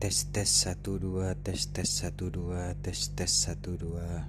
tes tes satu dua. Tes tes satu dua. Tes tes satu dua.